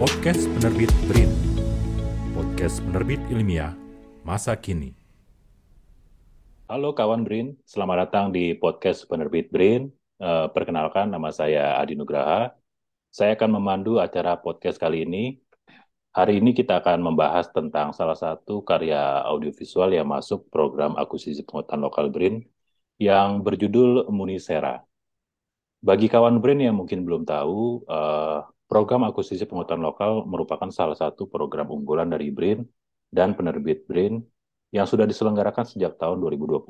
Podcast Penerbit BRIN Podcast penerbit ilmiah masa kini Halo kawan BRIN, selamat datang di podcast penerbit BRIN. Uh, perkenalkan, nama saya Adi Nugraha. Saya akan memandu acara podcast kali ini. Hari ini kita akan membahas tentang salah satu karya audiovisual yang masuk program akuisisi pengetahuan lokal BRIN yang berjudul Munisera. Bagi kawan BRIN yang mungkin belum tahu, uh, program akuisisi pengetahuan lokal merupakan salah satu program unggulan dari BRIN dan penerbit BRIN yang sudah diselenggarakan sejak tahun 2020.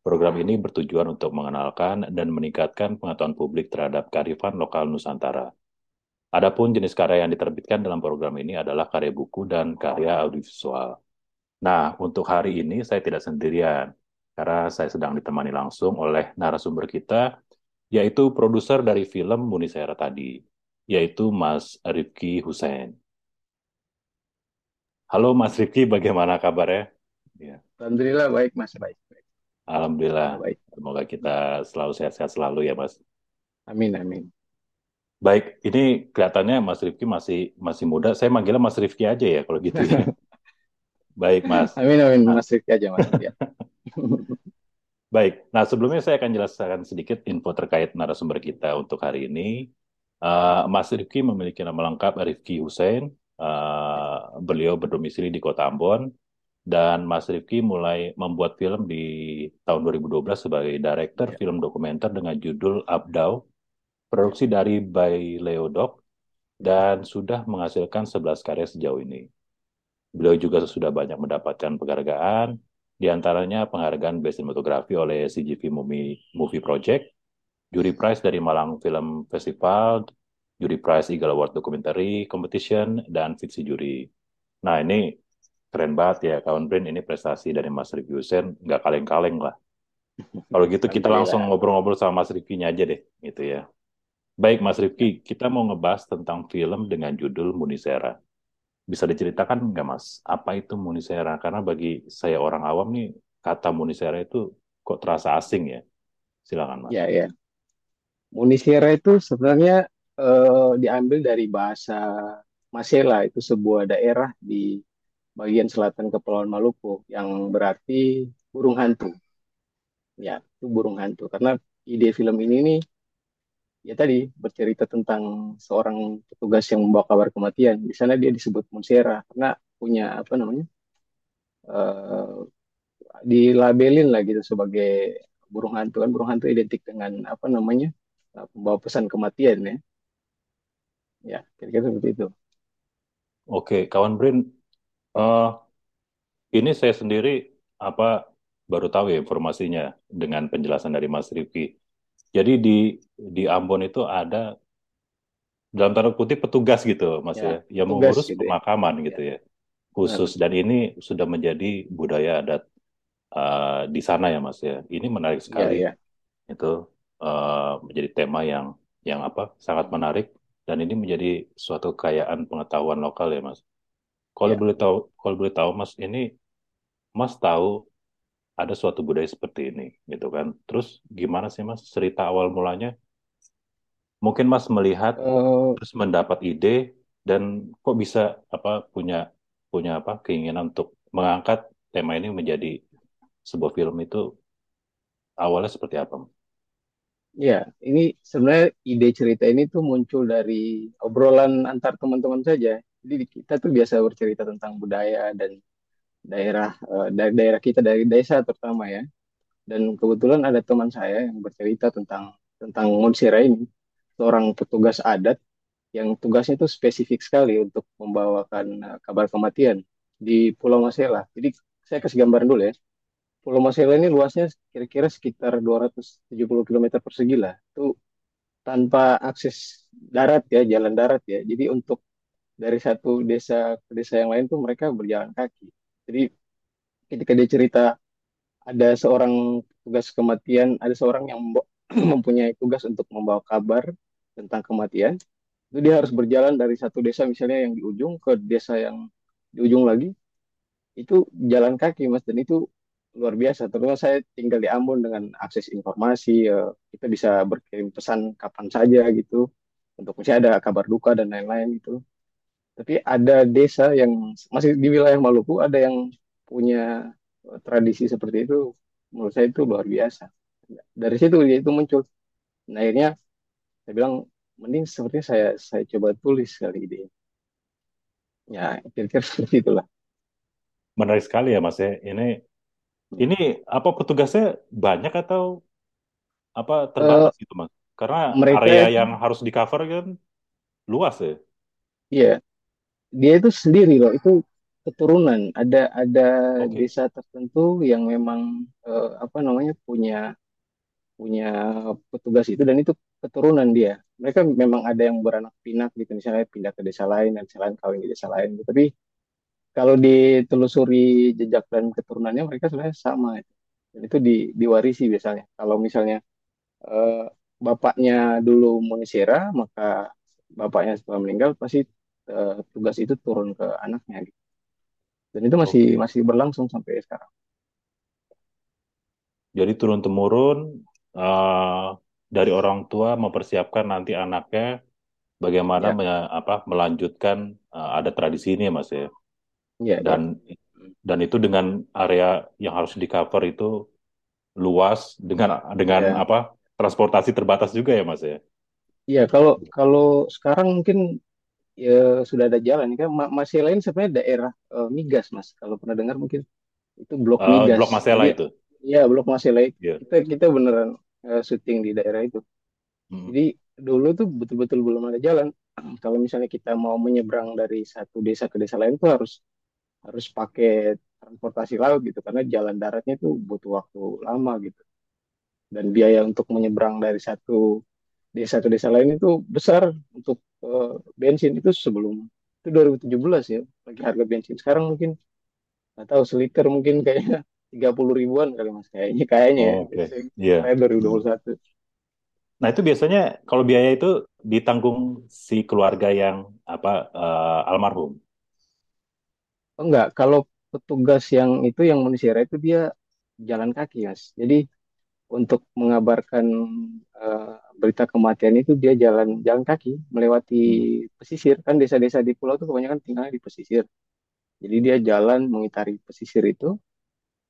Program ini bertujuan untuk mengenalkan dan meningkatkan pengetahuan publik terhadap kearifan lokal Nusantara. Adapun jenis karya yang diterbitkan dalam program ini adalah karya buku dan karya audiovisual. Nah, untuk hari ini saya tidak sendirian, karena saya sedang ditemani langsung oleh narasumber kita yaitu produser dari film Munisera tadi, yaitu Mas Rifki Hussein. Halo Mas Rifki, bagaimana kabarnya? Ya. Alhamdulillah baik Mas, baik. Alhamdulillah. Baik. Semoga kita selalu sehat-sehat selalu ya Mas. Amin, amin. Baik, ini kelihatannya Mas Rifki masih masih muda. Saya manggilnya Mas Rifki aja ya kalau gitu ya. Baik Mas. Amin, amin. Mas Rifki aja Mas. Ya. Baik, nah sebelumnya saya akan jelaskan sedikit info terkait narasumber kita untuk hari ini. Uh, Mas Rifki memiliki nama lengkap Rifki Hussein. Uh, beliau berdomisili di Kota Ambon dan Mas Rifki mulai membuat film di tahun 2012 sebagai director ya. film dokumenter dengan judul Abdau, produksi dari by Leodok dan sudah menghasilkan 11 karya sejauh ini. Beliau juga sudah banyak mendapatkan penghargaan, di antaranya penghargaan Best Cinematography oleh CGV Movie, Movie Project, Juri Prize dari Malang Film Festival, Juri Prize Eagle Award Documentary Competition, dan Fiksi Juri. Nah ini keren banget ya kawan Brin ini prestasi dari Mas Rifki Hussein nggak kaleng-kaleng lah. Kalau gitu kita langsung ngobrol-ngobrol sama Mas Rifki-nya aja deh gitu ya. Baik Mas Rifki, kita mau ngebahas tentang film dengan judul Munisera bisa diceritakan nggak Mas, apa itu Munisera? Karena bagi saya orang awam nih, kata Munisera itu kok terasa asing ya. Silakan Mas. Ya, ya. Munisera itu sebenarnya eh, diambil dari bahasa Masela, itu sebuah daerah di bagian selatan Kepulauan Maluku yang berarti burung hantu. Ya, itu burung hantu. Karena ide film ini nih ya tadi bercerita tentang seorang petugas yang membawa kabar kematian. Di sana dia disebut Monsera karena punya apa namanya uh, dilabelin lah gitu sebagai burung hantu kan burung hantu identik dengan apa namanya uh, pembawa pesan kematian ya. Ya kira-kira seperti itu. Oke, kawan Brin, uh, ini saya sendiri apa baru tahu ya informasinya dengan penjelasan dari Mas Rifki jadi di di Ambon itu ada dalam tanda kutip petugas gitu, Mas ya, ya yang mengurus gitu ya. pemakaman ya. gitu ya, khusus dan ini sudah menjadi budaya adat uh, di sana ya, Mas ya. Ini menarik ya, sekali. Ya, ya. Itu uh, menjadi tema yang yang apa sangat menarik. Dan ini menjadi suatu kekayaan pengetahuan lokal ya, Mas. Kalau ya. boleh tahu, kalau boleh tahu, Mas, ini Mas tahu ada suatu budaya seperti ini gitu kan. Terus gimana sih mas cerita awal mulanya? Mungkin mas melihat uh, terus mendapat ide dan kok bisa apa punya punya apa keinginan untuk mengangkat tema ini menjadi sebuah film itu awalnya seperti apa Ya, ini sebenarnya ide cerita ini tuh muncul dari obrolan antar teman-teman saja. Jadi kita tuh biasa bercerita tentang budaya dan daerah uh, dari daerah kita dari desa terutama ya dan kebetulan ada teman saya yang bercerita tentang tentang Monsira ini seorang petugas adat yang tugasnya itu spesifik sekali untuk membawakan uh, kabar kematian di Pulau Masela. Jadi saya kasih gambaran dulu ya. Pulau Masela ini luasnya kira-kira sekitar 270 km persegi lah. Itu tanpa akses darat ya, jalan darat ya. Jadi untuk dari satu desa ke desa yang lain tuh mereka berjalan kaki. Jadi ketika dia cerita ada seorang tugas kematian, ada seorang yang mempunyai tugas untuk membawa kabar tentang kematian, itu dia harus berjalan dari satu desa misalnya yang di ujung ke desa yang di ujung lagi, itu jalan kaki mas dan itu luar biasa. Terus saya tinggal di Ambon dengan akses informasi, ya, kita bisa berkirim pesan kapan saja gitu, untuk misalnya ada kabar duka dan lain-lain gitu. Tapi ada desa yang masih di wilayah Maluku ada yang punya eh, tradisi seperti itu. Menurut saya itu luar biasa. Dari situ dia itu muncul. Nah, akhirnya saya bilang mending sepertinya saya saya coba tulis kali ini. Ya, kira-kira seperti itulah. Menarik sekali ya Mas ya. Ini. Ini apa petugasnya banyak atau apa terbatas gitu Mas? Karena mereka area yang harus di cover kan luas ya. ya, dia itu sendiri loh. Itu keturunan. Ada ada Oke. desa tertentu yang memang eh, apa namanya punya punya petugas itu dan itu keturunan dia. Mereka memang ada yang beranak pinak gitu, misalnya pindah ke desa lain dan desa lain kawin di desa lain. gitu. Tapi kalau ditelusuri jejak dan keturunannya mereka sebenarnya sama. Dan itu di, diwarisi biasanya. Kalau misalnya eh, bapaknya dulu Munisera, maka bapaknya setelah meninggal pasti eh, tugas itu turun ke anaknya. Gitu. Dan itu masih Oke. masih berlangsung sampai sekarang. Jadi turun temurun eh, dari orang tua mempersiapkan nanti anaknya bagaimana Ya, me- apa melanjutkan eh, ada tradisi ini ya Mas ya. Ya, ya. Dan dan itu dengan area yang harus di cover itu luas dengan dengan Ya, apa transportasi terbatas juga ya Mas ya. ya kalau kalau sekarang mungkin ya sudah ada jalan kan Ma- masih lain sebenarnya daerah eh, migas Mas kalau pernah dengar mungkin itu blok Eh, migas Blok Masela itu. ya blok Masela itu Iya. kita kita beneran eh, syuting di daerah itu Mm. jadi dulu tuh betul-betul belum ada jalan kalau misalnya kita mau menyeberang dari satu desa ke desa lain tuh harus harus pakai transportasi laut gitu karena jalan daratnya tuh butuh waktu lama gitu dan biaya untuk menyeberang dari satu desa ke desa lain itu besar untuk eh, bensin itu sebelum itu 2017 ya lagi harga bensin sekarang mungkin nggak tahu seliter mungkin kayaknya tiga puluh ribuan kali mas kayaknya kayaknya ya Iya. saya Mm. 2021 Nah, itu biasanya kalau biaya itu ditanggung si keluarga yang apa eh, almarhum. Oh, enggak kalau petugas yang itu yang Munisera itu dia jalan kaki mas jadi untuk mengabarkan eh, berita kematian itu dia jalan jalan kaki melewati Hmm. pesisir kan desa-desa di pulau itu kebanyakan tinggalnya di pesisir jadi dia jalan mengitari pesisir itu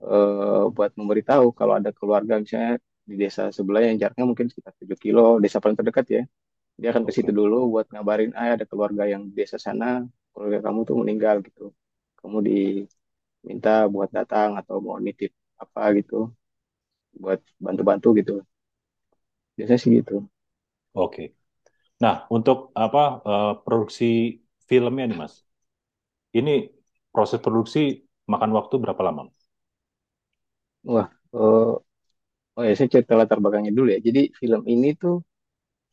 eh, buat memberitahu kalau ada keluarga misalnya di desa sebelah yang jaraknya mungkin sekitar 7 kilo, desa paling terdekat ya. Dia akan ke situ dulu buat ngabarin, ah ada keluarga yang di desa sana, keluarga kamu tuh meninggal gitu. Kamu diminta buat datang atau mau nitip apa gitu, buat bantu-bantu gitu. Biasanya sih gitu. Oke. Nah, untuk apa eh, produksi filmnya nih, Mas? Ini proses produksi makan waktu berapa lama? Wah, eh, oh ya saya cerita latar belakangnya dulu ya. Jadi film ini tuh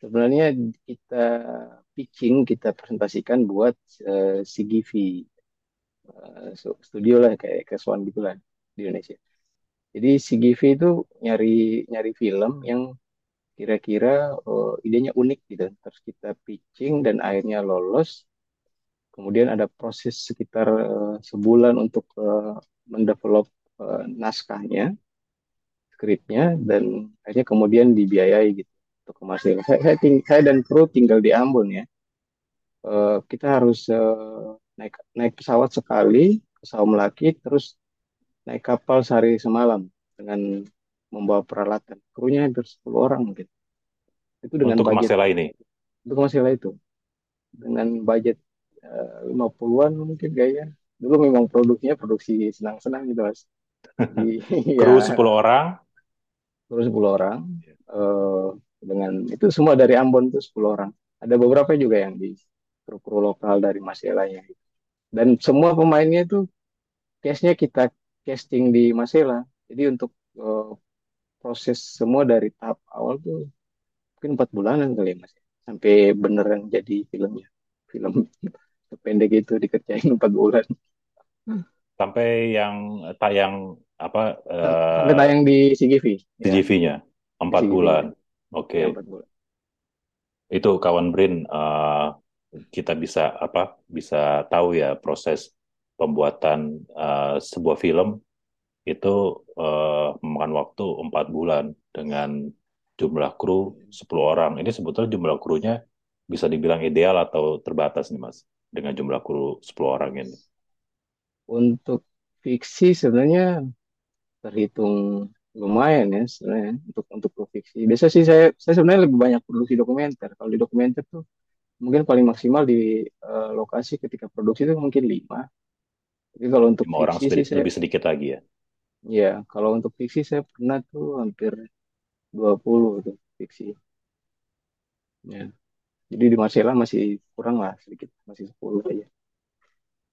sebenarnya kita pitching, kita presentasikan buat eh, CGV. Eh, su- studio lah kayak Keswan gitu lah di Indonesia. Jadi si Givi itu nyari nyari film yang kira-kira eh, idenya unik gitu. Terus kita pitching dan akhirnya lolos. Kemudian ada proses sekitar eh, sebulan untuk eh, mendevelop eh, naskahnya, skripnya, dan akhirnya kemudian dibiayai gitu untuk kemasin. Saya, saya, saya dan kru tinggal di Ambon ya. Eh, kita harus eh, naik naik pesawat sekali ke Saumlaki, terus naik kapal sehari semalam dengan membawa peralatan. Krunya hampir 10 orang mungkin. Itu dengan Untuk budget Masela ini. untuk masalah itu. Dengan budget eh, 50-an mungkin kayaknya. Dulu memang produksinya produksi senang-senang gitu Mas. Jadi Kru ya 10 orang. terus 10 orang eh, dengan itu semua dari Ambon tuh 10 orang. Ada beberapa juga yang di kru-kru lokal dari Masela ya. Dan semua pemainnya itu case-nya kita casting di Masela. Jadi untuk eh, proses semua dari tahap awal tuh mungkin empat bulanan kali ya mas sampai beneran jadi filmnya film pendek itu dikerjain empat bulan Sampai yang tayang apa sampai eh, tayang di CGV ya CGV-nya. 4 CGV bulan. ya Oke. empat bulan Itu kawan Brin eh, kita bisa apa bisa tahu ya proses pembuatan eh, sebuah film itu eh, memakan waktu empat bulan dengan jumlah kru 10 orang. Ini sebetulnya jumlah krunya bisa dibilang ideal atau terbatas nih Mas. dengan jumlah kru 10 orang ini? Untuk fiksi sebenarnya terhitung lumayan ya sebenarnya untuk untuk fiksi. Biasa sih saya saya sebenarnya lebih banyak produksi dokumenter. Kalau di dokumenter tuh mungkin paling maksimal di uh, lokasi ketika produksi itu mungkin lima. Tapi kalau untuk Lima orang sedikit, saya lebih sedikit lagi ya. ya kalau untuk fiksi saya pernah tuh hampir 20 tuh fiksi. Ya. Jadi di Marcella masih kurang lah sedikit, masih 10 aja.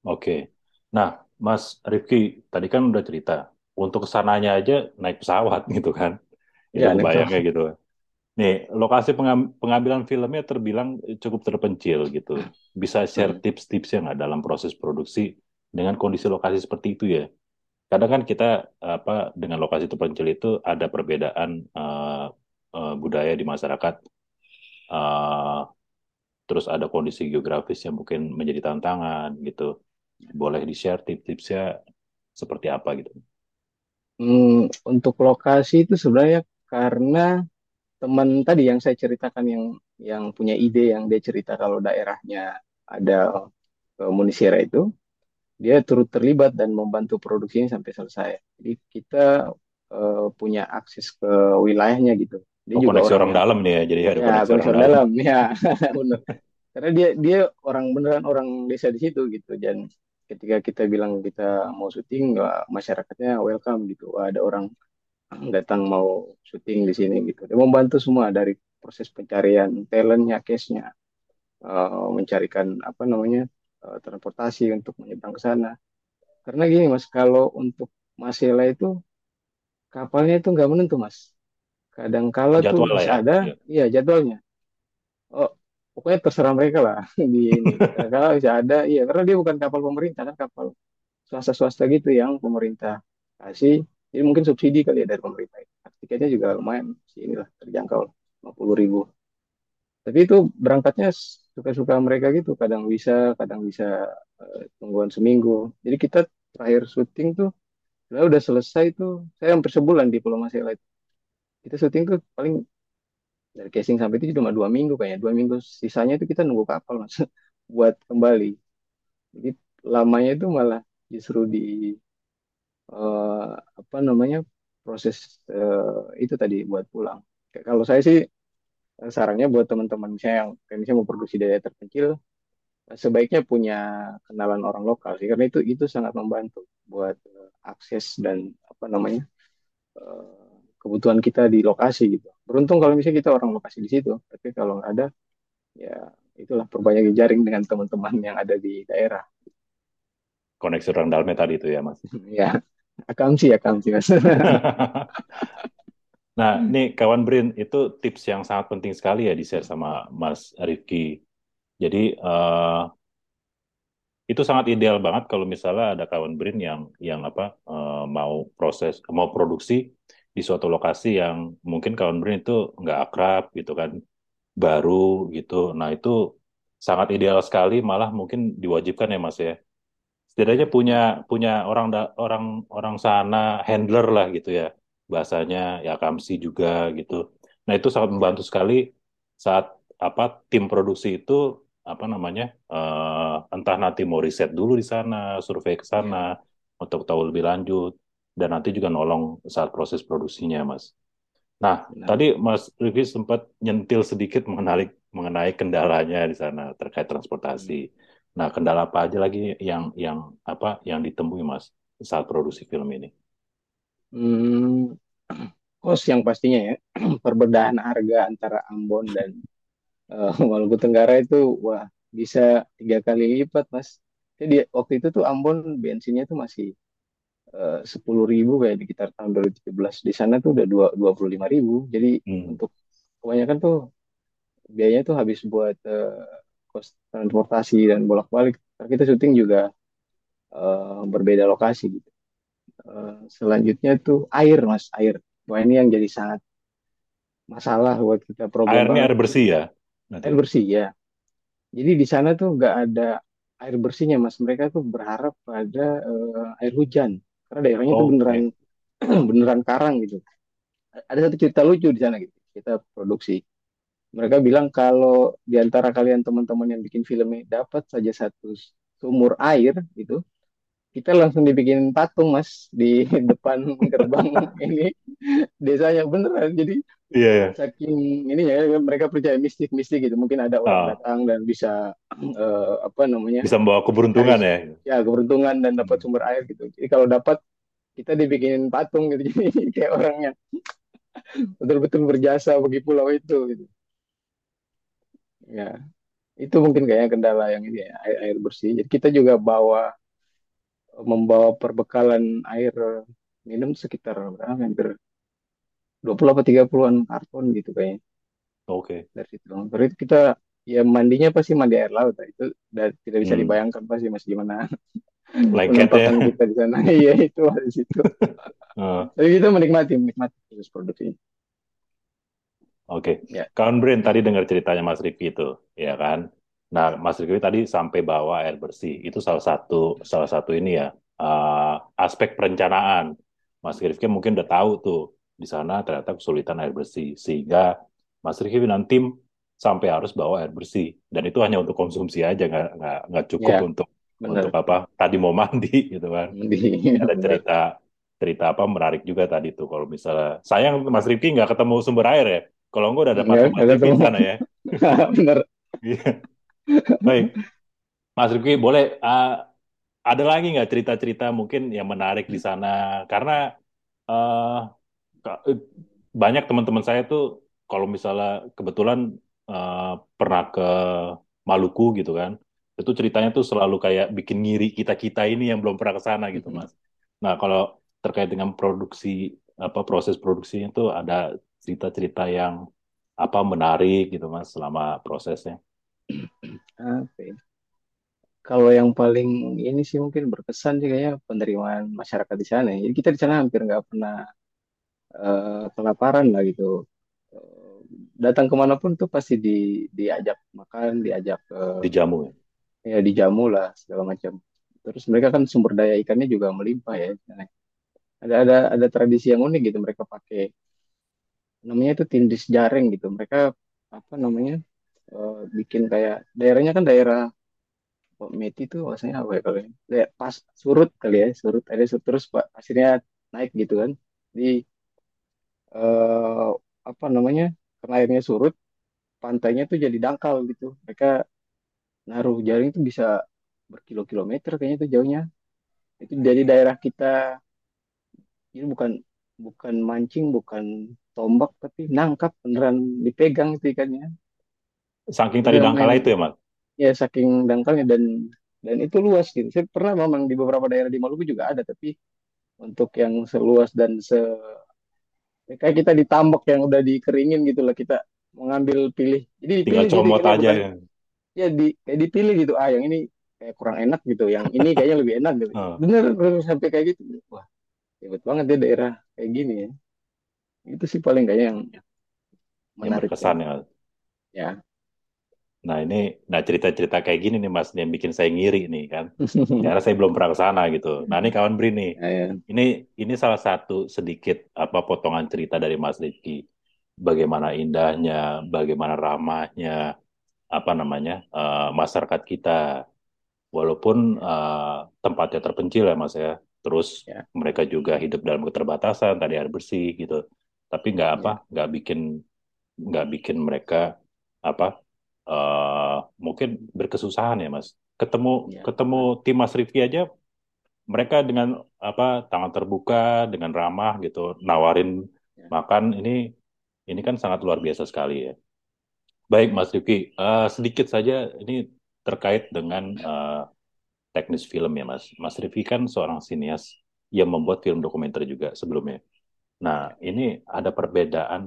Oke. Nah, Mas Rifki, tadi kan udah cerita, untuk ke sananya aja naik pesawat gitu kan. Ya, kebayangnya pesawat. gitu. Nih, lokasi pengam- pengambilan filmnya terbilang cukup terpencil gitu. Bisa share Hmm. tips-tipsnya nggak dalam proses produksi dengan kondisi lokasi seperti itu ya? Kadang kan kita apa dengan lokasi terpencil itu ada perbedaan eh, eh, budaya di masyarakat, eh, terus ada kondisi geografis yang mungkin menjadi tantangan gitu. Boleh di-share tips-tipsnya seperti apa gitu? Hmm, untuk lokasi itu sebenarnya karena teman tadi yang saya ceritakan yang yang punya ide yang dia cerita kalau daerahnya ada uh, Munisira itu dia turut terlibat dan membantu produksinya sampai selesai. Jadi kita uh, punya akses ke wilayahnya gitu. Dia Oh, juga koneksi orang dalam nih ya, jadi ada ya koneksi orang dalam. dalam ya benar. Karena dia dia orang beneran orang desa di situ gitu dan ketika kita bilang kita mau syuting masyarakatnya welcome gitu. Wah, ada orang datang mau syuting di sini gitu. Dia membantu semua dari proses pencarian talentnya, case-nya, eh, mencarikan apa namanya eh, transportasi untuk menyeberang ke sana. Karena gini mas, kalau untuk Masela itu kapalnya itu nggak menentu mas. Kadang kala tuh ya. ada, Iya. iya jadwalnya. Oh, pokoknya terserah mereka lah di ini. Kadang kala bisa ada, iya karena dia bukan kapal pemerintah kan kapal swasta-swasta gitu yang pemerintah kasih. Jadi mungkin subsidi kali ya dari pemerintah. Tiketnya juga lumayan sih inilah terjangkau 50 ribu. Tapi itu berangkatnya suka-suka mereka gitu. Kadang bisa, kadang bisa eh, tungguan seminggu. Jadi kita terakhir syuting tuh, sebenarnya udah selesai tuh. Saya hampir sebulan di Pulau Masela. Kita syuting tuh paling dari casing sampai itu cuma dua minggu kayaknya. Dua minggu sisanya itu kita nunggu kapal mas buat kembali. Jadi lamanya itu malah justru di eh, apa namanya proses eh, itu tadi buat pulang. Kayak Kalau saya sih eh, sarannya buat teman-teman misalnya yang misalnya mau produksi daerah terpencil, sebaiknya punya kenalan orang lokal sih, karena itu itu sangat membantu buat eh, akses dan apa namanya eh, kebutuhan kita di lokasi gitu. Beruntung kalau misalnya kita orang lokasi di situ, tapi kalau nggak ada, ya itulah perbanyak jaring dengan teman-teman yang ada di daerah. Koneksi orang dalamnya tadi itu ya, Mas. Ya, akamsi akamsi mas. Nah, nih kawan Brin, itu tips yang sangat penting sekali ya di-share sama Mas Rifki. Jadi, eh, itu sangat ideal banget kalau misalnya ada kawan Brin yang yang apa eh, mau proses mau produksi di suatu lokasi yang mungkin kawan Brin itu nggak akrab gitu kan baru gitu nah itu sangat ideal sekali malah mungkin diwajibkan ya Mas ya setidaknya punya punya orang da- orang orang sana handler lah gitu ya bahasanya ya Kamsi juga gitu nah itu sangat membantu sekali saat apa tim produksi itu apa namanya eh, entah nanti mau riset dulu di sana survei ke sana untuk tahu lebih lanjut dan nanti juga nolong saat proses produksinya Mas nah benar. tadi Mas Rifki sempat nyentil sedikit mengenai mengenai kendalanya di sana terkait Hmm. Nah, kendala apa aja lagi yang yang apa yang ditemui Mas saat produksi film ini? Hmm, kos yang pastinya ya perbedaan harga antara Ambon dan eh, Maluku Tenggara itu wah bisa tiga kali lipat mas. Jadi waktu itu tuh Ambon bensinnya tuh masih sepuluh ribu kayak di sekitar tahun 2017. Di sana tuh udah dua dua puluh lima ribu. Jadi Hmm. untuk kebanyakan tuh biayanya tuh habis buat eh, kos transportasi dan bolak-balik. Kita syuting juga eh, berbeda lokasi gitu. Eh, selanjutnya tuh air mas, air. Wah ini yang jadi sangat masalah buat kita problem banget. air bersih ya nanti. Air bersih ya. Jadi di sana tuh nggak ada air bersihnya mas. Mereka tuh berharap pada eh, air hujan karena daerahnya tuh Oke. beneran beneran karang gitu. Ada satu cerita lucu di sana gitu. Kita produksi. Mereka bilang kalau di antara kalian teman-teman yang bikin film ini dapat saja satu sumur air gitu, kita langsung dibikin patung mas di depan gerbang ini desanya beneran. Jadi Iya, iya. saking ini ya mereka percaya mistik-mistik gitu. Mungkin ada orang Ah, datang dan bisa eh, apa namanya bisa membawa keberuntungan ya. ya keberuntungan dan dapat Hmm. sumber air gitu. Jadi kalau dapat kita dibikin patung gitu. Jadi kayak orangnya betul-betul berjasa bagi pulau itu gitu. Ya, itu mungkin kayaknya kendala yang ini ya, air, air bersih. Jadi kita juga bawa membawa perbekalan air minum sekitar berapa, hampir 20 apa 30-an karton gitu kayaknya Oke. dari situ. Terus itu kita ya mandinya pasti mandi air laut. Itu udah tidak bisa Hmm. dibayangkan pasti mas gimana Lengket ya. kita di sana. Iya itu di situ. Tapi kita menikmati menikmati proses produksinya. Oke. Ya. Kawan Brin tadi dengar ceritanya Mas Rifki itu, ya kan? Nah, Mas Rifki tadi sampai bawa air bersih. Itu salah satu salah satu ini ya eh, aspek perencanaan. Mas Rifki mungkin udah tahu tuh di sana ternyata kesulitan air bersih sehingga Mas Rifki dan tim sampai harus bawa air bersih dan itu hanya untuk konsumsi aja nggak nggak nggak cukup Ya, untuk benar. untuk apa tadi mau mandi gitu kan Di, ada cerita cerita apa menarik juga tadi tuh kalau misalnya sayang Mas Rifki nggak ketemu sumber air ya kalau enggak udah ada Mas Rifki di sana ya. Benar. Iya. baik. Mas Rifki boleh uh, ada lagi nggak cerita-cerita mungkin yang menarik di sana? Karena uh, banyak teman-teman saya tuh kalau misalnya kebetulan uh, pernah ke Maluku gitu kan itu ceritanya tuh selalu kayak bikin ngiri kita-kita ini yang belum pernah ke sana gitu Mas. Nah, kalau terkait dengan produksi apa proses produksinya itu ada cerita-cerita yang apa menarik gitu Mas selama prosesnya. Oke. Kalau yang paling ini sih mungkin berkesan sih kayaknya penerimaan masyarakat di sana. Jadi kita di sana hampir nggak pernah eh, kelaparan lah gitu. Eh, datang ke mana pun tuh pasti di, diajak makan, diajak eh, Dijamu ya. ya dijamu lah segala macam. Terus mereka kan sumber daya ikannya juga melimpah ya. Ada ada ada tradisi yang unik gitu. Mereka pakai namanya itu tindis jaring gitu. Mereka apa namanya eh, bikin kayak daerahnya kan daerah Kok Meti itu bahasanya apa ya kalau? Ya, pas surut kali ya, surut ada surut terus pak pasirnya naik gitu kan. Di eh, apa namanya? Karena airnya surut, pantainya tuh jadi dangkal gitu. Mereka naruh jaring itu bisa berkilo-kilometer kayaknya itu jauhnya. Itu dari daerah kita ini bukan bukan mancing, bukan tombak tapi nangkap beneran dipegang itu ikannya. Saking tadi yang dangkala yang itu ya, Mas. ya saking dangkalnya dan dan itu luas gitu. Saya pernah memang di beberapa daerah di Maluku juga ada, tapi untuk yang seluas dan se kayak kita ditambak yang udah dikeringin gitu lah kita mengambil pilih. Jadi Tinggal dipilih jadi comot ikannya aja bukan ya. ya di kayak dipilih gitu. Ah yang ini kayak kurang enak gitu, yang ini kayaknya lebih enak gitu. Bener, bener sampai kayak gitu. Wah, hebat banget ya daerah kayak gini ya. Itu sih paling kayaknya yang yang menarik ya. berkesan ya. Ya. Nah, ini nah cerita-cerita kayak gini nih Mas yang bikin saya ngiri nih kan. Karena saya belum pernah ke sana gitu. Nah, ini kawan Brin nih. Ya, ya. Ini ini salah satu sedikit apa potongan cerita dari Mas Rifki. Bagaimana indahnya, bagaimana ramahnya, apa namanya eh, masyarakat kita. Walaupun eh, tempatnya terpencil ya Mas ya. Terus Ya. mereka juga hidup dalam keterbatasan, tadi air bersih gitu. Tapi nggak apa, Ya. nggak bikin nggak bikin mereka apa eh mungkin berkesusahan ya Mas. Ketemu Ya. ketemu tim Mas Rifki aja mereka dengan apa tangan terbuka dengan ramah gitu nawarin Ya. makan ini ini kan sangat luar biasa sekali ya. Baik Mas Rifki, eh, sedikit saja ini terkait dengan eh, teknis film ya Mas. Mas Rifki kan seorang sinias yang membuat film dokumenter juga sebelumnya. Nah, ini ada perbedaan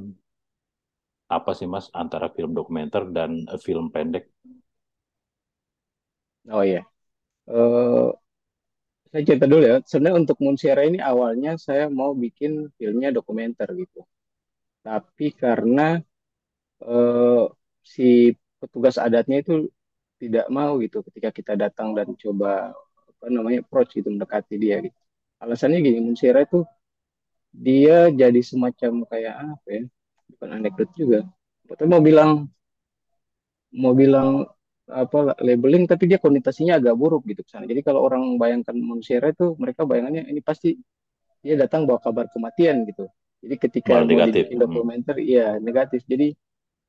apa sih Mas antara film dokumenter dan eh, film pendek? Oh iya. Eh saya cerita dulu ya. Sebenarnya untuk Munsiara ini awalnya saya mau bikin filmnya dokumenter gitu. Tapi karena eh, si petugas adatnya itu tidak mau gitu ketika kita datang dan coba apa namanya approach gitu mendekati dia gitu. Alasannya gini, Munsiara itu dia jadi semacam kayak apa ya? Bukan anekdot juga. Tapi mau bilang mau bilang apa labeling tapi dia konotasinya agak buruk gitu sana. Jadi kalau orang bayangkan manusia itu mereka bayangannya ini pasti dia datang bawa kabar kematian gitu. Jadi ketika Malah mau negatif. dibikin Hmm. dokumenter, iya negatif. Jadi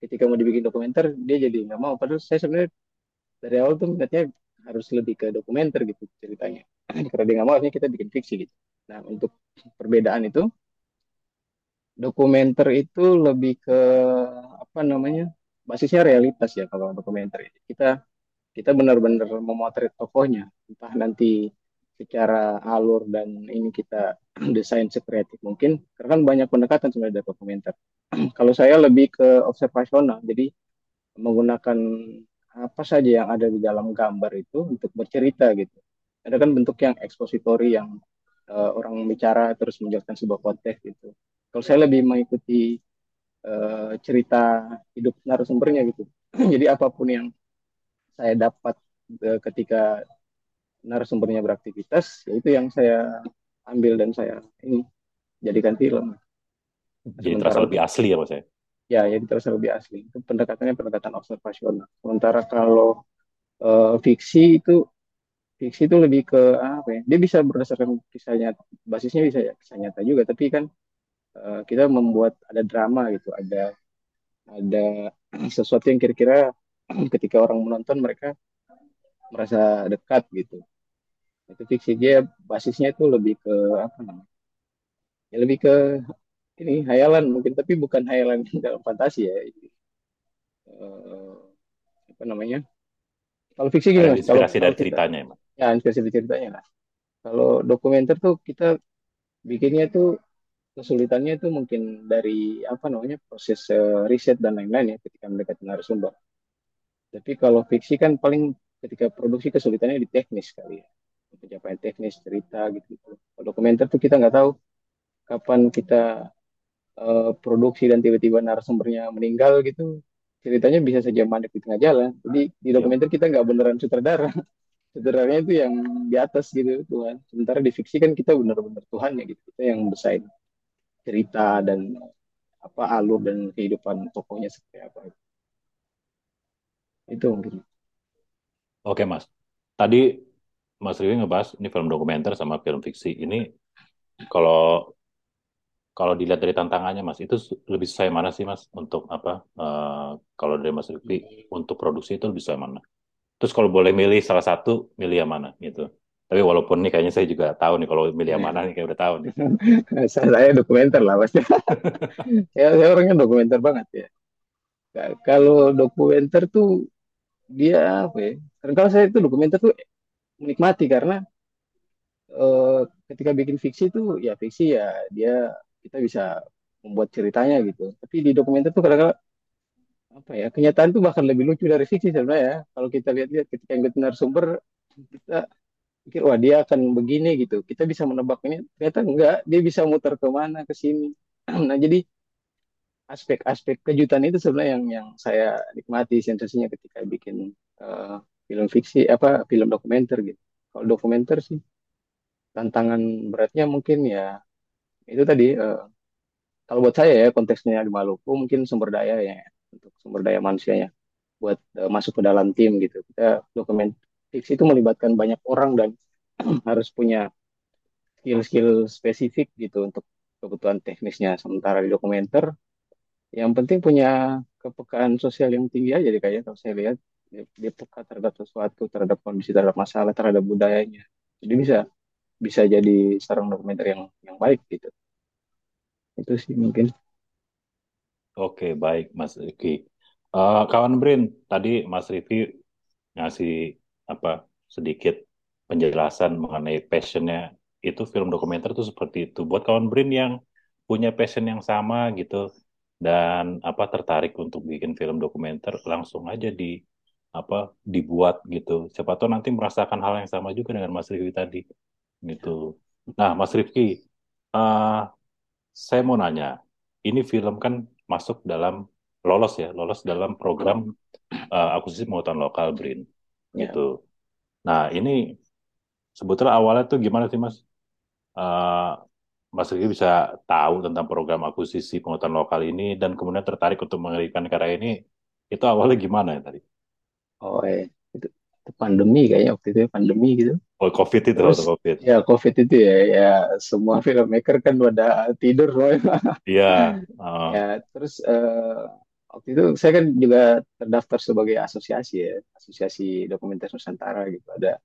ketika mau dibikin dokumenter dia jadi nggak mau. Padahal saya sebenarnya dari awal tuh minatnya harus lebih ke dokumenter gitu ceritanya. Karena dia nggak mau, akhirnya kita bikin fiksi gitu. Nah untuk perbedaan itu dokumenter itu lebih ke apa namanya basisnya realitas ya kalau dokumenter. Kita kita benar-benar memotret tokohnya, entah nanti secara alur dan ini kita desain sekreatif mungkin, karena kan banyak pendekatan sebenarnya dari dokumenter. Kalau saya lebih ke observasional, jadi menggunakan apa saja yang ada di dalam gambar itu untuk bercerita gitu. Ada kan bentuk yang ekspositori yang uh, orang bicara terus menjelaskan sebuah konteks gitu. Kalau saya lebih mengikuti uh, cerita hidup narasumbernya gitu. Jadi apa pun yang saya dapat uh, ketika narasumbernya beraktivitas, yaitu yang saya ambil dan saya ini jadikan film. Jadi terasa lebih asli ya mas ya? Ya, jadi terasa lebih asli. Itu pendekatannya pendekatan observasional. Sementara kalau uh, fiksi itu fiksi itu lebih ke apa ya? Dia bisa berdasarkan kisah nyata, basisnya bisa ya kisah nyata juga, tapi kan uh, kita membuat ada drama gitu, ada ada sesuatu yang kira-kira ketika orang menonton mereka merasa dekat gitu. Itu fiksi dia basisnya itu lebih ke apa namanya? Ya lebih ke ini hayalan mungkin, tapi bukan hayalan dalam fantasi ya. Uh, apa namanya? Kalau fiksi gimana? Inspirasi kalau, dari kalau ceritanya ya, Ya, inspirasi dari ceritanya lah. Kalau dokumenter tuh kita bikinnya tuh kesulitannya itu mungkin dari apa namanya proses uh, riset dan lain-lain ya ketika mendekati narasumber. Tapi kalau fiksi kan paling ketika produksi kesulitannya di teknis kali ya, pencapaian teknis cerita gitu. -gitu. Kalau dokumenter tuh kita nggak tahu kapan kita uh, produksi dan tiba-tiba narasumbernya meninggal gitu, ceritanya bisa saja mandek di tengah jalan. Jadi di dokumenter kita nggak beneran sutradara. Sutradaranya itu yang di atas gitu Tuhan. Sementara di fiksi kan kita benar-benar Tuhan ya gitu. Kita yang desain cerita dan apa alur dan kehidupan tokohnya seperti apa. Itu mungkin. Oke mas. Tadi Mas Riwi ngebahas ini film dokumenter sama film fiksi. Ini kalau kalau dilihat dari tantangannya mas itu lebih saya mana sih mas untuk apa uh, kalau dari mas Riwi untuk produksi itu lebih saya mana terus kalau boleh milih salah satu milih yang mana gitu. Tapi walaupun nih kayaknya saya juga tahu nih kalau milih yang mana nih kayak udah tahu nih. Saya dokumenter lah pasti ya saya orangnya dokumenter banget ya. Kalau dokumenter tuh dia apa ya karena kalau saya itu dokumenter tuh menikmati karena uh, ketika bikin fiksi tuh ya fiksi ya dia kita bisa membuat ceritanya gitu. Tapi di dokumenter tuh kadang-kadang apa ya kenyataan tuh bahkan lebih lucu dari fiksi sebenarnya ya. Kalau kita lihat-lihat ketika yang narasumber kita pikir wah dia akan begini gitu. Kita bisa menebak ini ternyata enggak, dia bisa muter ke mana ke sini. nah jadi aspek-aspek kejutan itu sebenarnya yang yang saya nikmati sensasinya ketika bikin uh, film fiksi apa film dokumenter gitu. Kalau dokumenter sih tantangan beratnya mungkin ya itu tadi uh, kalau buat saya ya konteksnya di Maluku mungkin sumber daya ya untuk sumber daya manusianya buat uh, masuk ke dalam tim gitu. Kita dokumen fiksi itu melibatkan banyak orang dan harus punya skill-skill spesifik gitu untuk kebutuhan teknisnya. Sementara di dokumenter yang penting punya kepekaan sosial yang tinggi aja deh kayaknya kalau saya lihat. Dia, dia peka terhadap sesuatu terhadap kondisi terhadap masalah terhadap budayanya. Jadi bisa bisa jadi seorang dokumenter yang yang baik gitu. Itu sih mungkin oke baik Mas Rifki. Uh, kawan Brin tadi Mas Rifki ngasih apa sedikit penjelasan mengenai passionnya. Itu film dokumenter itu seperti itu. Buat kawan Brin yang punya passion yang sama gitu dan apa tertarik untuk bikin film dokumenter langsung aja di apa dibuat gitu. Siapa tahu nanti merasakan hal yang sama juga dengan Mas Rifki tadi gitu. Nah, Mas Rifki, uh, saya mau nanya, ini film kan masuk dalam lolos ya, lolos dalam program uh, akuisisi pengetahuan lokal BRIN, ya. gitu. Nah, ini sebetulnya awalnya tuh gimana sih, Mas? Uh, Mas Rifki bisa tahu tentang program akuisisi pengetahuan lokal ini dan kemudian tertarik untuk mengerjakan karya ini, itu awalnya gimana ya tadi? oh eh pandemi kayaknya waktu itu ya, pandemi gitu. Oh, COVID itu terus COVID. ya COVID itu ya ya semua filmmaker kan pada tidur semua Iya. uh, ya terus eh, waktu itu saya kan juga terdaftar sebagai asosiasi ya asosiasi dokumenter Nusantara gitu. Ada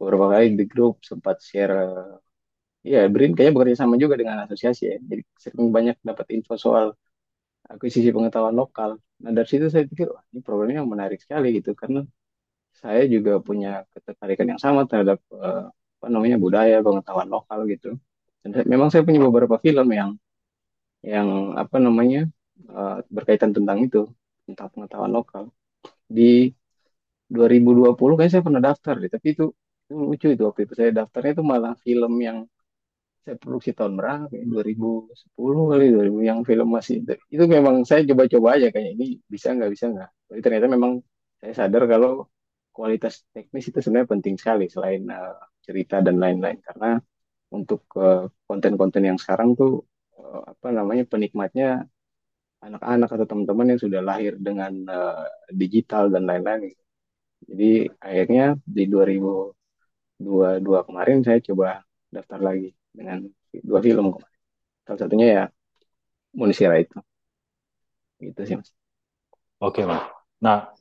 beberapa kali di grup sempat share eh, ya Brin kayaknya bekerja sama juga dengan asosiasi ya. Jadi sering banyak dapat info soal akuisisi pengetahuan lokal. Nah dari situ saya pikir wah ini programnya menarik sekali gitu. Karena saya juga punya ketertarikan yang sama terhadap eh, apa namanya budaya pengetahuan lokal gitu. Dan memang saya punya beberapa film yang yang apa namanya eh, berkaitan tentang itu tentang pengetahuan lokal. Di 2020 kayaknya saya pernah daftar deh tapi itu, lucu itu waktu itu. Saya daftarnya itu malah film yang saya produksi tahun berapa ya? 2010 kali 2000 yang film masih itu, memang saya coba-coba aja kayak ini bisa nggak bisa nggak? Tapi ternyata memang saya sadar kalau kualitas teknis itu sebenarnya penting sekali selain eh, cerita dan lain-lain karena untuk eh, konten-konten yang sekarang tuh eh, apa namanya penikmatnya anak-anak atau teman-teman yang sudah lahir dengan eh, digital dan lain-lain jadi akhirnya di 2022 kemarin saya coba daftar lagi dengan dua film kemarin. Salah satunya ya Munisira itu. Gitu sih mas. Oke, Mas. Nah,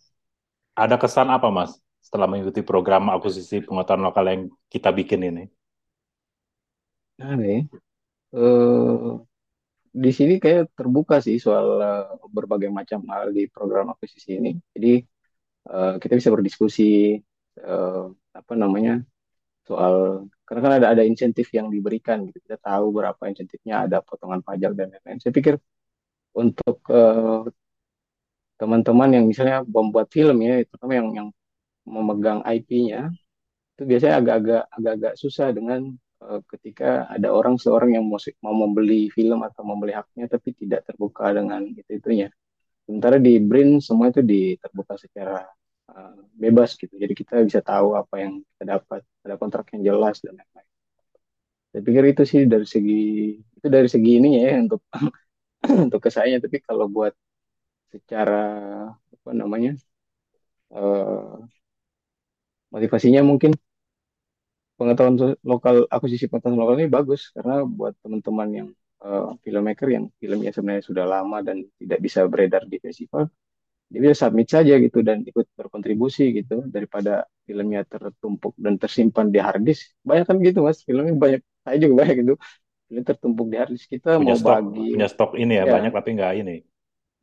ada kesan apa, Mas, setelah mengikuti program akuisisi pengetahuan lokal yang kita bikin ini? Nah, nih, eh, di sini kayak terbuka sih soal eh, berbagai macam hal di program akuisisi ini. Jadi eh, kita bisa berdiskusi eh, apa namanya soal karena kan ada ada insentif yang diberikan gitu. Kita tahu berapa insentifnya, ada potongan pajak dan lain-lain. Saya pikir untuk eh, teman-teman yang misalnya membuat film ya, terutama yang yang memegang IP-nya, itu biasanya agak-agak agak-agak susah dengan eh, ketika ada orang seorang yang mau, mau membeli film atau membeli haknya tapi tidak terbuka dengan itu-itunya. Sementara di BRIN semua itu terbuka secara eh, bebas gitu. Jadi kita bisa tahu apa yang kita dapat, ada kontrak yang jelas dan lain-lain. Saya pikir itu sih dari segi itu dari segi ini ya untuk untuk ke saya. Tapi kalau buat secara apa namanya eh, motivasinya mungkin pengetahuan lokal akuisisi pengetahuan lokal ini bagus. Karena buat teman-teman yang eh, filmmaker yang filmnya sebenarnya sudah lama dan tidak bisa beredar di festival dia bisa submit saja gitu dan ikut berkontribusi gitu. Daripada filmnya tertumpuk dan tersimpan di harddisk banyak kan gitu mas. Filmnya banyak saya juga banyak gitu. Film tertumpuk di harddisk kita Punya mau stok, bagi. punya stok ini ya, ya banyak tapi nggak ini.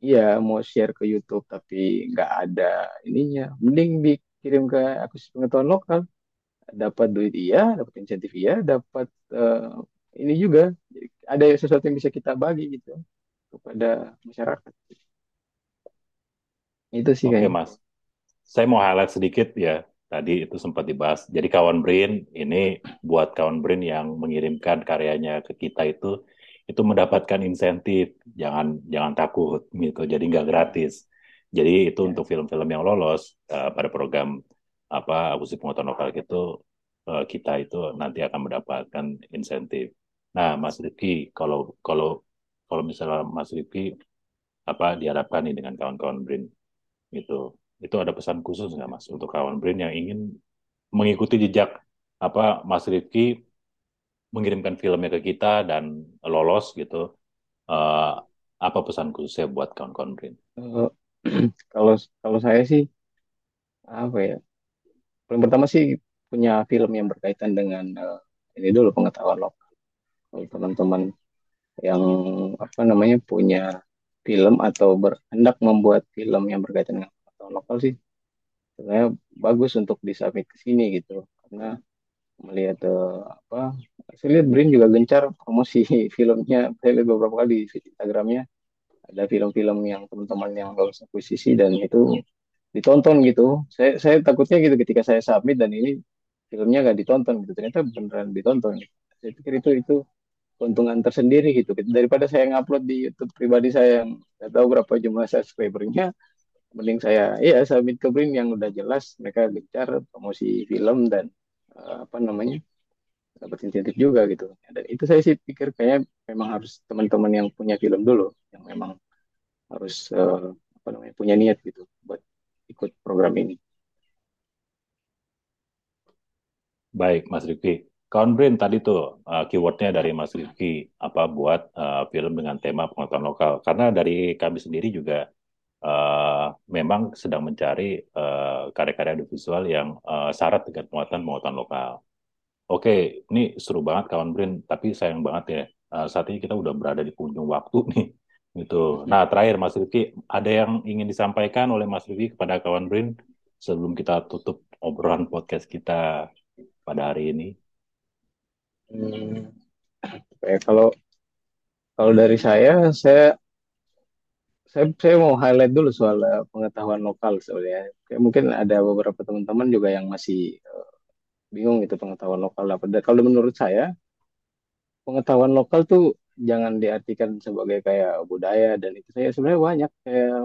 Iya, mau share ke YouTube tapi nggak ada ininya. Mending dikirim ke aku pengetahuan lokal. Dapat duit iya, dapat insentif iya, dapat eh, ini juga. Jadi ada sesuatu yang bisa kita bagi gitu kepada masyarakat. Itu sih Oke, kayaknya. Mas. Saya mau highlight sedikit ya. Tadi itu sempat dibahas. Jadi kawan Brin ini buat kawan Brin yang mengirimkan karyanya ke kita itu itu mendapatkan insentif. Jangan jangan takut gitu. Jadi nggak gratis. Jadi itu Ya. untuk film-film yang lolos eh, pada program apa akuisisi pengetahuan lokal itu eh, kita itu nanti akan mendapatkan insentif. Nah, Mas Rifki, kalau kalau kalau misalnya Mas Rifki apa diharapkan nih dengan kawan-kawan Brin itu itu ada pesan khusus nggak Mas untuk kawan Brin yang ingin mengikuti jejak apa Mas Rifki mengirimkan filmnya ke kita dan lolos gitu Eh, apa pesan khususnya buat kawan-kawan Brin? Eh, kalau kalau saya sih apa ya? Paling pertama sih punya film yang berkaitan dengan eh, ini dulu pengetahuan lokal. Kalau teman-teman yang apa namanya punya film atau berhendak membuat film yang berkaitan dengan pengetahuan lokal sih sebenarnya bagus untuk disubmit ke sini gitu karena melihat eh, apa saya lihat Brin juga gencar promosi filmnya. Saya lihat beberapa kali di Instagramnya ada film-film yang teman-teman yang lolos akuisisi dan itu ditonton gitu. Saya saya takutnya gitu ketika saya submit dan ini filmnya nggak ditonton gitu. Ternyata beneran ditonton gitu. saya pikir itu itu keuntungan tersendiri gitu. Daripada saya ngupload di YouTube pribadi saya yang nggak tahu berapa jumlah subscribernya mending saya iya submit ke Brin yang udah jelas mereka gencar promosi film dan Eh, apa namanya dapat insentif juga gitu. Dan itu saya sih pikir kayaknya memang harus teman-teman yang punya film dulu yang memang harus uh, apa namanya punya niat gitu buat ikut program ini. Baik Mas Rifki. Kawan Brain tadi tuh uh, keywordnya dari Mas Rifki apa buat uh, film dengan tema pengetahuan lokal. Karena dari kami sendiri juga uh, memang sedang mencari uh, karya-karya audiovisual yang uh, syarat dengan pengetahuan lokal. Oke, ini seru banget kawan Brin, tapi sayang banget ya uh, saat ini kita udah berada di penghujung waktu nih. Gitu. Nah, terakhir Mas Rifki, ada yang ingin disampaikan oleh Mas Rifki kepada kawan Brin sebelum kita tutup obrolan podcast kita pada hari ini? Hmm, ya, kalau kalau dari saya, saya saya saya mau highlight dulu soal uh, pengetahuan lokal sebenarnya. Kayak mungkin ada beberapa teman-teman juga yang masih uh, bingung itu pengetahuan lokal apa. Dan kalau menurut saya, pengetahuan lokal tuh jangan diartikan sebagai kayak budaya dan itu saya sebenarnya banyak kayak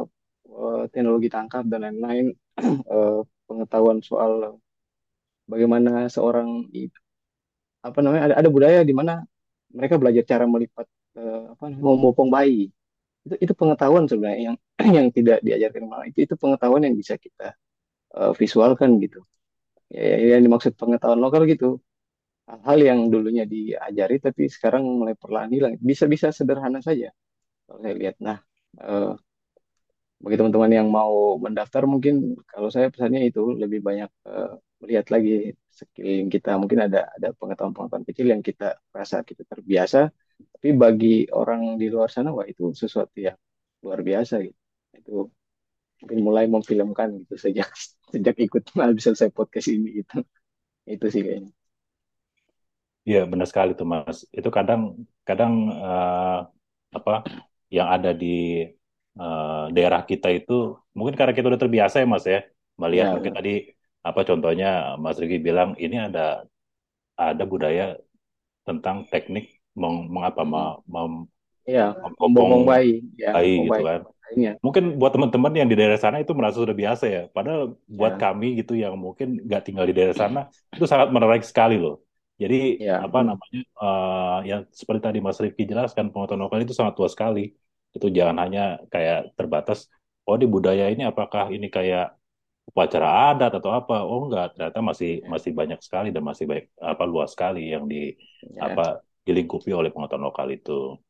uh, teknologi tangkap dan lain-lain pengetahuan soal bagaimana seorang apa namanya ada ada budaya di mana mereka belajar cara melipat uh, apa memopong bayi itu itu pengetahuan sebenarnya yang yang tidak diajarkan malah itu itu pengetahuan yang bisa kita uh, visualkan gitu. Ya, ya, yang dimaksud pengetahuan lokal gitu. Hal-hal yang dulunya diajari tapi sekarang mulai perlahan hilang. Bisa bisa sederhana saja. Kalau saya lihat. Nah uh, bagi teman-teman yang mau mendaftar mungkin kalau saya pesannya itu lebih banyak uh, melihat lagi sekeliling kita. Mungkin ada ada pengetahuan-pengetahuan kecil yang kita rasa kita terbiasa tapi bagi orang di luar sana wah itu sesuatu yang luar biasa gitu itu mungkin mulai memfilmkan gitu sejak sejak ikut bisa saya podcast ini gitu itu sih kayaknya Iya benar sekali tuh Mas. Itu kadang kadang uh, apa yang ada di uh, daerah kita itu mungkin karena kita udah terbiasa ya mas ya melihat ya, mungkin ya. tadi apa contohnya Mas Riki bilang ini ada ada budaya tentang teknik meng, mengapa hmm. mem, ya, membomong bayi, ya, bayi gitu kan. Ya. Mungkin buat teman-teman yang di daerah sana itu merasa sudah biasa ya. Padahal buat ya. kami gitu yang mungkin nggak tinggal di daerah sana itu sangat menarik sekali loh. Jadi ya. apa namanya uh, yang seperti tadi Mas Rifki jelaskan pengetahuan lokal itu sangat luas sekali itu jangan hanya kayak terbatas oh di budaya ini apakah ini kayak upacara adat atau apa oh enggak ternyata masih ya. masih banyak sekali dan masih baik apa luas sekali yang di ya. apa dilingkupi oleh pengetahuan lokal itu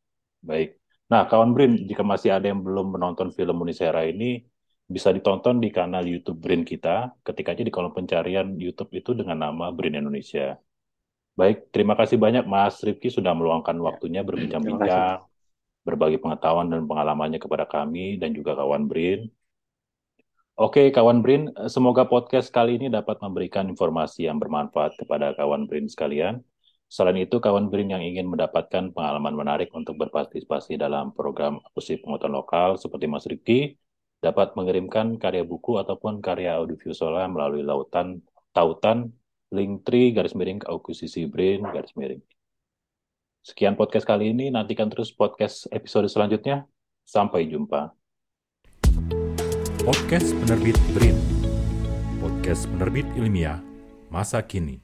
baik nah kawan Brin jika masih ada yang belum menonton film Unisera ini bisa ditonton di kanal YouTube Brin kita ketika aja di kolom pencarian YouTube itu dengan nama Brin Indonesia baik terima kasih banyak Mas Rifki sudah meluangkan ya. waktunya berbincang-bincang berbagi pengetahuan dan pengalamannya kepada kami dan juga kawan Brin. Oke, kawan Brin, semoga podcast kali ini dapat memberikan informasi yang bermanfaat kepada kawan Brin sekalian. Selain itu, kawan Brin yang ingin mendapatkan pengalaman menarik untuk berpartisipasi dalam program akusi pengetahuan lokal seperti Mas Rifki, dapat mengirimkan karya buku ataupun karya audiovisual melalui lautan tautan linktree garis miring akuisisi Brin garis miring. Sekian podcast kali ini, nantikan terus podcast episode selanjutnya. Sampai jumpa. Podcast Penerbit BRIN Podcast Penerbit Ilmiah Masa Kini